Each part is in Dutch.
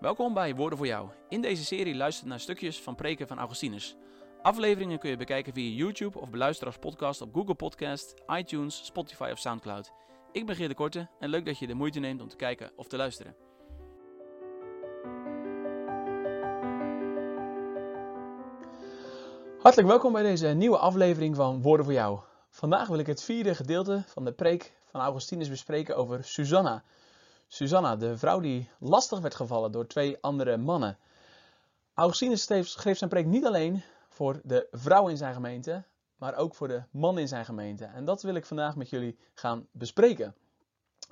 Welkom bij Woorden voor Jou. In deze serie luister je naar stukjes van preken van Augustinus. Afleveringen kun je bekijken via YouTube of beluisteren als podcast op Google Podcast, iTunes, Spotify of Soundcloud. Ik ben Geert de Korte en leuk dat je de moeite neemt om te kijken of te luisteren. Hartelijk welkom bij deze nieuwe aflevering van Woorden voor Jou. Vandaag wil ik het vierde gedeelte van de preek van Augustinus bespreken over Susanna. Susanna, de vrouw die lastig werd gevallen door twee andere mannen. Augustinus schreef zijn preek niet alleen voor de vrouw in zijn gemeente, maar ook voor de man in zijn gemeente. En dat wil ik vandaag met jullie gaan bespreken.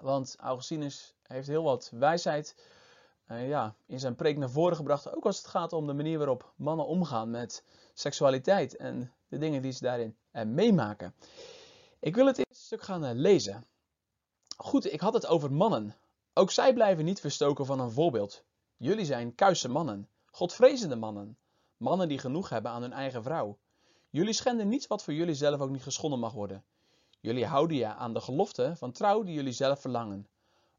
Want Augustinus heeft heel wat wijsheid uh, ja, in zijn preek naar voren gebracht. Ook als het gaat om de manier waarop mannen omgaan met seksualiteit en de dingen die ze daarin uh, meemaken. Ik wil het eerste stuk gaan uh, lezen. Goed, ik had het over mannen. Ook zij blijven niet verstoken van een voorbeeld. Jullie zijn kuise mannen, godvrezende mannen, mannen die genoeg hebben aan hun eigen vrouw. Jullie schenden niets wat voor jullie zelf ook niet geschonden mag worden. Jullie houden je aan de gelofte van trouw die jullie zelf verlangen.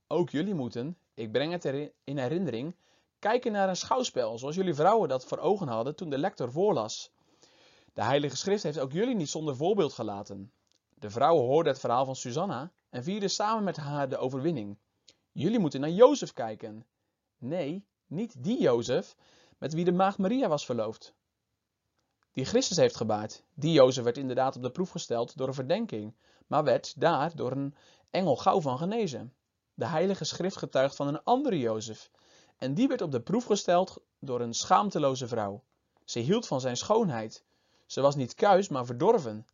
Ook jullie moeten, ik breng het in herinnering, kijken naar een schouwspel zoals jullie vrouwen dat voor ogen hadden toen de lector voorlas. De Heilige Schrift heeft ook jullie niet zonder voorbeeld gelaten. De vrouwen hoorden het verhaal van Susanna en vierden samen met haar de overwinning. Jullie moeten naar Jozef kijken. Nee, niet die Jozef met wie de maagd Maria was verloofd. Die Christus heeft gebaard. Die Jozef werd inderdaad op de proef gesteld door een verdenking, maar werd daar door een engel gauw van genezen. De Heilige Schrift getuigt van een andere Jozef. En die werd op de proef gesteld door een schaamteloze vrouw. Ze hield van zijn schoonheid. Ze was niet kuis, maar verdorven.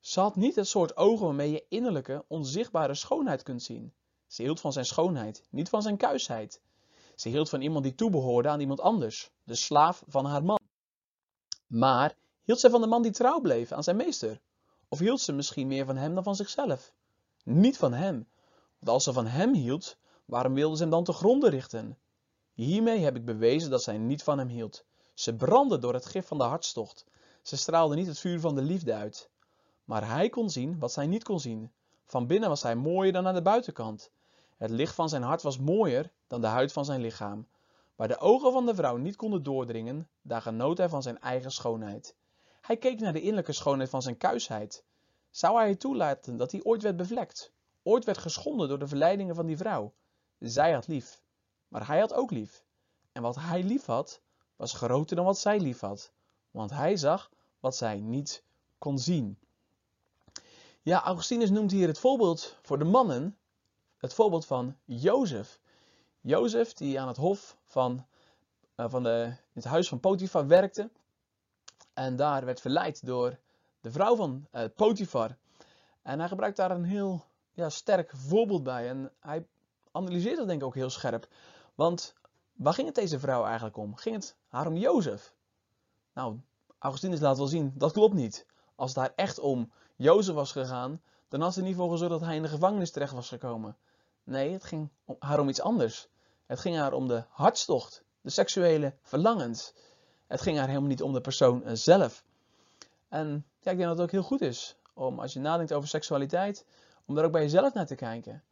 Ze had niet het soort ogen waarmee je innerlijke, onzichtbare schoonheid kunt zien. Ze hield van zijn schoonheid, niet van zijn kuisheid. Ze hield van iemand die toebehoorde aan iemand anders, de slaaf van haar man. Maar hield zij van de man die trouw bleef aan zijn meester? Of hield ze misschien meer van hem dan van zichzelf? Niet van hem. Want als ze van hem hield, waarom wilde ze hem dan te gronden richten? Hiermee heb ik bewezen dat zij niet van hem hield. Ze brandde door het gif van de hartstocht. Ze straalde niet het vuur van de liefde uit. Maar hij kon zien wat zij niet kon zien. Van binnen was hij mooier dan aan de buitenkant. Het licht van zijn hart was mooier dan de huid van zijn lichaam. Waar de ogen van de vrouw niet konden doordringen, daar genoot hij van zijn eigen schoonheid. Hij keek naar de innerlijke schoonheid van zijn kuisheid. Zou hij het toelaten dat hij ooit werd bevlekt, ooit werd geschonden door de verleidingen van die vrouw? Zij had lief, maar hij had ook lief. En wat hij lief had, was groter dan wat zij lief had, want hij zag wat zij niet kon zien. Ja, Augustinus noemt hier het voorbeeld voor de mannen het voorbeeld van Jozef. Jozef die aan het hof van, uh, van de, het huis van Potifar werkte. En daar werd verleid door de vrouw van uh, Potifar. En hij gebruikt daar een heel ja, sterk voorbeeld bij. En hij analyseert dat denk ik ook heel scherp. Want waar ging het deze vrouw eigenlijk om? Ging het haar om Jozef? Nou, Augustinus laat wel zien, dat klopt niet. Als het daar echt om Jozef was gegaan, dan had ze niet voor gezorgd dat hij in de gevangenis terecht was gekomen. Nee, het ging haar om iets anders. Het ging haar om de hartstocht, de seksuele verlangens. Het ging haar helemaal niet om de persoon zelf. En ja, ik denk dat het ook heel goed is om als je nadenkt over seksualiteit, om daar ook bij jezelf naar te kijken.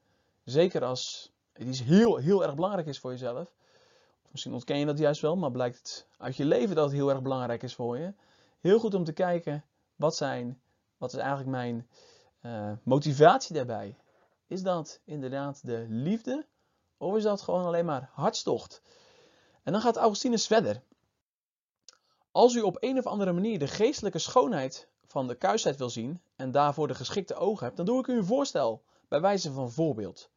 Zeker als het iets heel, heel erg belangrijk is voor jezelf. Misschien ontken je dat juist wel, maar blijkt uit je leven dat het heel erg belangrijk is voor je. Heel goed om te kijken, wat, zijn, wat is eigenlijk mijn uh, motivatie daarbij? Is dat inderdaad de liefde? Of is dat gewoon alleen maar hartstocht? En dan gaat Augustinus verder. Als u op een of andere manier de geestelijke schoonheid van de kuisheid wil zien en daarvoor de geschikte ogen hebt, dan doe ik u een voorstel bij wijze van voorbeeld.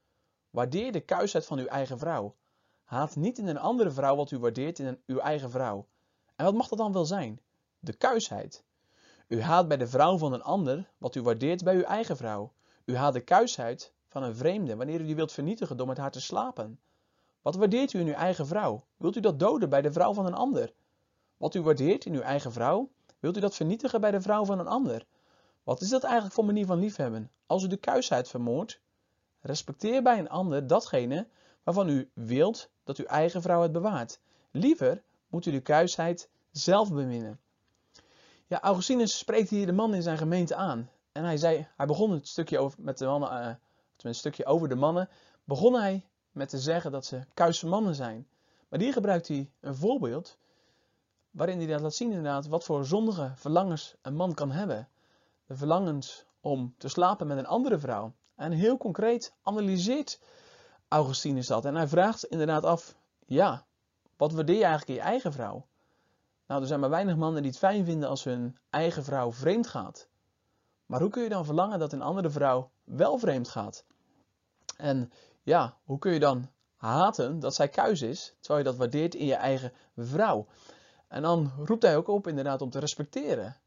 Waardeer de kuisheid van uw eigen vrouw. Haat niet in een andere vrouw wat u waardeert in uw eigen vrouw. En wat mag dat dan wel zijn? De kuisheid. U haat bij de vrouw van een ander wat u waardeert bij uw eigen vrouw. U haat de kuisheid van een vreemde wanneer u die wilt vernietigen door met haar te slapen? Wat waardeert u in uw eigen vrouw? Wilt u dat doden bij de vrouw van een ander? Wat u waardeert in uw eigen vrouw, wilt u dat vernietigen bij de vrouw van een ander? Wat is dat eigenlijk voor manier van liefhebben? Als u de kuisheid vermoordt, respecteer bij een ander datgene waarvan u wilt dat uw eigen vrouw het bewaart. Liever moet u de kuisheid zelf beminnen. Ja, Augustinus spreekt hier de man in zijn gemeente aan. En hij, zei, hij begon het stukje over, met de mannen een stukje over de mannen, begon hij met te zeggen dat ze kuise mannen zijn. Maar hier gebruikt hij een voorbeeld waarin hij laat zien inderdaad wat voor zondige verlangens een man kan hebben. De verlangens om te slapen met een andere vrouw. En heel concreet analyseert Augustinus dat. En hij vraagt inderdaad af, ja, wat waardeer je eigenlijk in je eigen vrouw? Nou, er zijn maar weinig mannen die het fijn vinden als hun eigen vrouw vreemd gaat. Maar hoe kun je dan verlangen dat een andere vrouw wel vreemd gaat? En ja, hoe kun je dan haten dat zij kuis is, terwijl je dat waardeert in je eigen vrouw? En dan roept hij ook op inderdaad om te respecteren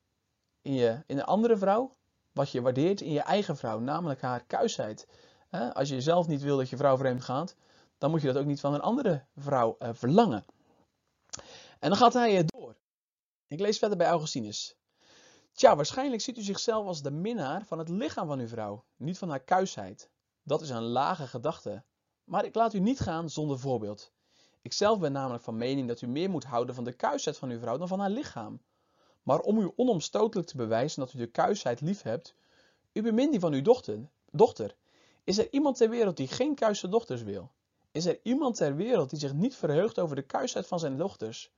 in, je, in een andere vrouw, wat je waardeert in je eigen vrouw, namelijk haar kuisheid. Als je zelf niet wil dat je vrouw vreemd gaat, dan moet je dat ook niet van een andere vrouw eh, verlangen. En dan gaat hij door. Ik lees verder bij Augustinus. Tja, waarschijnlijk ziet u zichzelf als de minnaar van het lichaam van uw vrouw, niet van haar kuisheid. Dat is een lage gedachte. Maar ik laat u niet gaan zonder voorbeeld. Ikzelf ben namelijk van mening dat u meer moet houden van de kuisheid van uw vrouw dan van haar lichaam. Maar om u onomstotelijk te bewijzen dat u de kuisheid lief hebt, u bemint die van uw dochter, dochter. Is er iemand ter wereld die geen kuise dochters wil? Is er iemand ter wereld die zich niet verheugt over de kuisheid van zijn dochters?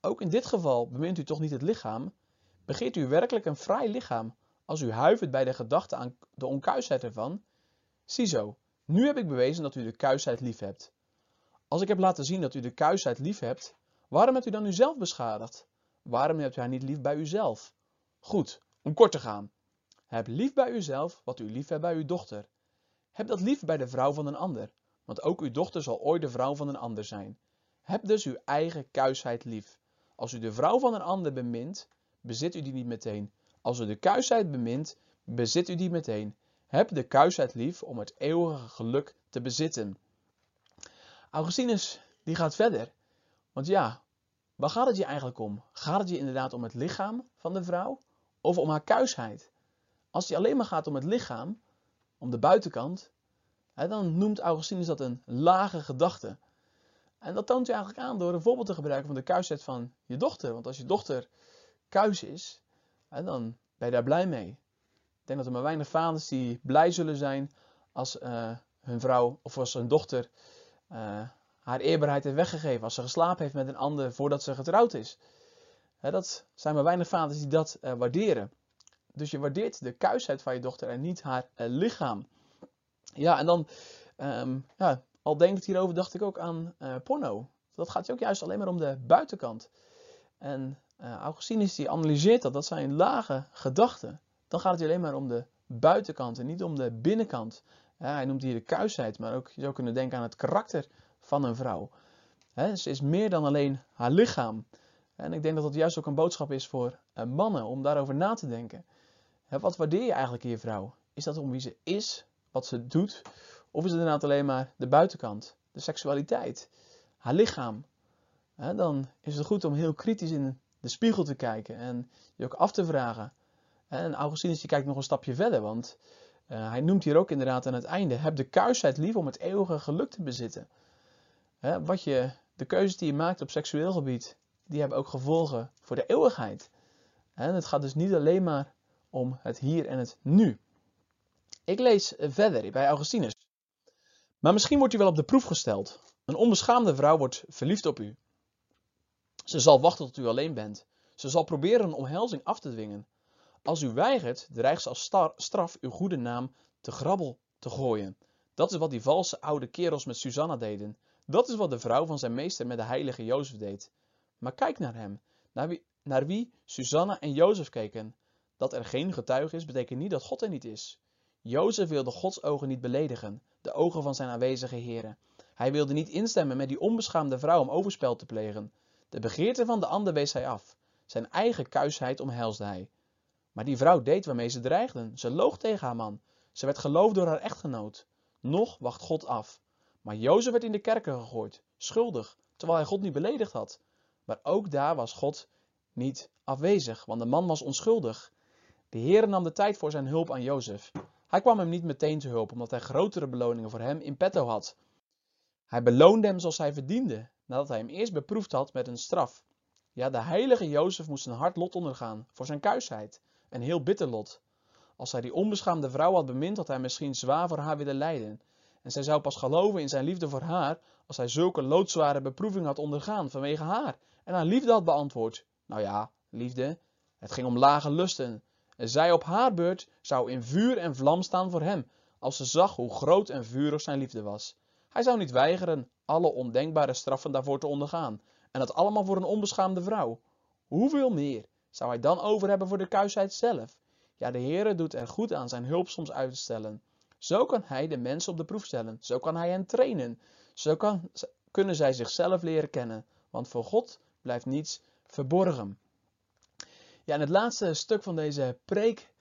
Ook in dit geval bemint u toch niet het lichaam? Begeert u werkelijk een fraai lichaam, als u huivert bij de gedachte aan de onkuisheid ervan? Ziezo, nu heb ik bewezen dat u de kuisheid lief hebt. Als ik heb laten zien dat u de kuisheid lief hebt, waarom hebt u dan uzelf beschadigd? Waarom hebt u haar niet lief bij uzelf? Goed, om kort te gaan. Heb lief bij uzelf wat u lief hebt bij uw dochter. Heb dat lief bij de vrouw van een ander, want ook uw dochter zal ooit de vrouw van een ander zijn. Heb dus uw eigen kuisheid lief. Als u de vrouw van een ander bemint, bezit u die niet meteen. Als u de kuisheid bemint, bezit u die meteen. Heb de kuisheid lief om het eeuwige geluk te bezitten. Augustinus die gaat verder. Want ja, waar gaat het je eigenlijk om? Gaat het je inderdaad om het lichaam van de vrouw of om haar kuisheid? Als het alleen maar gaat om het lichaam, om de buitenkant, dan noemt Augustinus dat een lage gedachte. En dat toont hij eigenlijk aan door een voorbeeld te gebruiken van de kuisheid van je dochter. Want als je dochter kuis is, dan ben je daar blij mee. Denk dat er maar weinig vaders die blij zullen zijn als uh, hun vrouw of als hun dochter uh, haar eerbaarheid heeft weggegeven. Als ze geslapen heeft met een ander voordat ze getrouwd is. dat zijn maar weinig vaders die dat uh, waarderen. Dus je waardeert de kuisheid van je dochter en niet haar lichaam. Ja, en dan, um, ja, al denkend hierover, dacht ik ook aan porno. Dat gaat ook juist alleen maar om de buitenkant. En Augustinus die analyseert dat, dat zijn lage gedachten. Dan gaat het alleen maar om de buitenkant en niet om de binnenkant. Hij noemt hier de kuisheid, maar ook je zou kunnen denken aan het karakter van een vrouw. ze is meer dan alleen haar lichaam. En ik denk dat dat juist ook een boodschap is voor uh, mannen om daarover na te denken. wat waardeer je eigenlijk in je vrouw? Is dat om wie ze is, wat ze doet? Of is het inderdaad alleen maar de buitenkant, de seksualiteit, haar lichaam? dan is het goed om heel kritisch in de spiegel te kijken en je ook af te vragen. En Augustinus die kijkt nog een stapje verder, want uh, hij noemt hier ook inderdaad aan het einde: heb de kuisheid lief om het eeuwige geluk te bezitten. Hè, wat je, de keuzes die je maakt op seksueel gebied, die hebben ook gevolgen voor de eeuwigheid. En het gaat dus niet alleen maar om het hier en het nu. Ik lees verder bij Augustinus. Maar misschien wordt u wel op de proef gesteld. Een onbeschaamde vrouw wordt verliefd op u. Ze zal wachten tot u alleen bent. Ze zal proberen een omhelzing af te dwingen. Als u weigert, dreigt ze als straf uw goede naam te grabbel te gooien. Dat is wat die valse oude kerels met Susanna deden. Dat is wat de vrouw van zijn meester met de heilige Jozef deed. Maar kijk naar hem, naar wie, Susanna en Jozef keken. Dat er geen getuige is, betekent niet dat God er niet is. Jozef wilde Gods ogen niet beledigen, de ogen van zijn aanwezige heren. Hij wilde niet instemmen met die onbeschaamde vrouw om overspel te plegen. De begeerte van de ander wees hij af. Zijn eigen kuisheid omhelsde hij. Maar die vrouw deed waarmee ze dreigden. Ze loog tegen haar man. Ze werd geloofd door haar echtgenoot. Nog wacht God af. Maar Jozef werd in de kerker gegooid, schuldig, terwijl hij God niet beledigd had. Maar ook daar was God niet afwezig, want de man was onschuldig. De Heer nam de tijd voor zijn hulp aan Jozef. Hij kwam hem niet meteen te hulp, omdat hij grotere beloningen voor hem in petto had. Hij beloonde hem zoals hij verdiende, nadat hij hem eerst beproefd had met een straf. Ja, de heilige Jozef moest een hard lot ondergaan voor zijn kuisheid. Een heel bitter lot. Als hij die onbeschaamde vrouw had bemind, had hij misschien zwaar voor haar willen lijden. En zij zou pas geloven in zijn liefde voor haar als hij zulke loodzware beproeving had ondergaan vanwege haar en haar liefde had beantwoord. Nou ja, liefde, het ging om lage lusten. En zij op haar beurt zou in vuur en vlam staan voor hem, als ze zag hoe groot en vurig zijn liefde was. Hij zou niet weigeren alle ondenkbare straffen daarvoor te ondergaan, en dat allemaal voor een onbeschaamde vrouw. Hoeveel meer zou hij dan over hebben voor de kuisheid zelf? Ja, de Heere doet er goed aan zijn hulp soms uit te stellen. Zo kan hij de mensen op de proef stellen. Zo kan hij hen trainen. Zo kan, kunnen zij zichzelf leren kennen. Want voor God blijft niets verborgen. Ja, in het laatste stuk van deze preek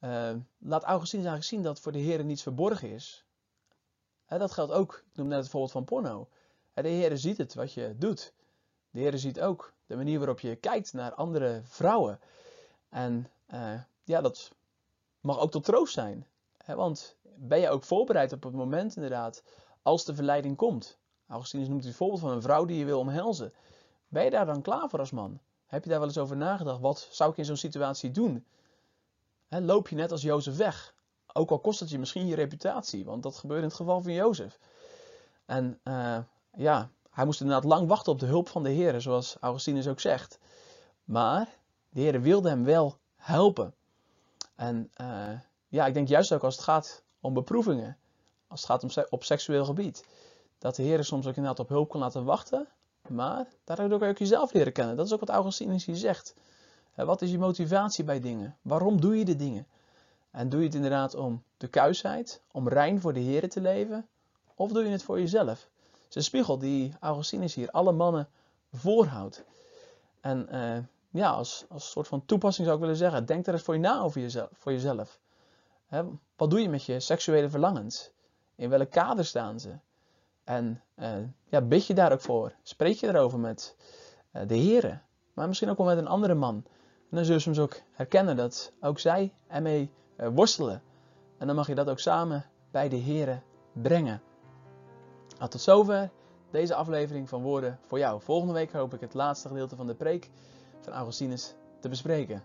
uh, laat Augustinus eigenlijk zien dat voor de Heer niets verborgen is. dat geldt ook, ik noem net het voorbeeld van porno. de Heer ziet het wat je doet. De Heer ziet ook de manier waarop je kijkt naar andere vrouwen. En uh, ja, dat mag ook tot troost zijn. want ben je ook voorbereid op het moment inderdaad als de verleiding komt? Augustinus noemt het voorbeeld van een vrouw die je wil omhelzen. Ben je daar dan klaar voor als man? Heb je daar wel eens over nagedacht? Wat zou ik in zo'n situatie doen? loop je net als Jozef weg? Ook al kost het je misschien je reputatie, want dat gebeurde in het geval van Jozef. En uh, ja, hij moest inderdaad lang wachten op de hulp van de Heer, zoals Augustinus ook zegt. Maar de Heer wilde hem wel helpen. En uh, ja, ik denk juist ook als het gaat om beproevingen, als het gaat om op seksueel gebied, dat de Heer soms ook inderdaad op hulp kan laten wachten, maar daardoor kan je ook jezelf leren kennen. Dat is ook wat Augustinus hier zegt. Wat is je motivatie bij dingen? Waarom doe je de dingen? En doe je het inderdaad om de kuisheid, om rein voor de Heer te leven? Of doe je het voor jezelf? Is een spiegel die Augustinus hier alle mannen voorhoudt. En uh, ja, als, als soort van toepassing zou ik willen zeggen, denk er eens voor je na over jezelf. Voor jezelf. wat doe je met je seksuele verlangens? In welk kader staan ze? En uh, ja, bid je daar ook voor? Spreek je erover met uh, de heren? Maar misschien ook wel met een andere man. En dan zul je soms ook herkennen dat ook zij ermee worstelen. En dan mag je dat ook samen bij de heren brengen. Nou, tot zover deze aflevering van Woorden voor jou. Volgende week hoop ik het laatste gedeelte van de preek van Augustinus te bespreken.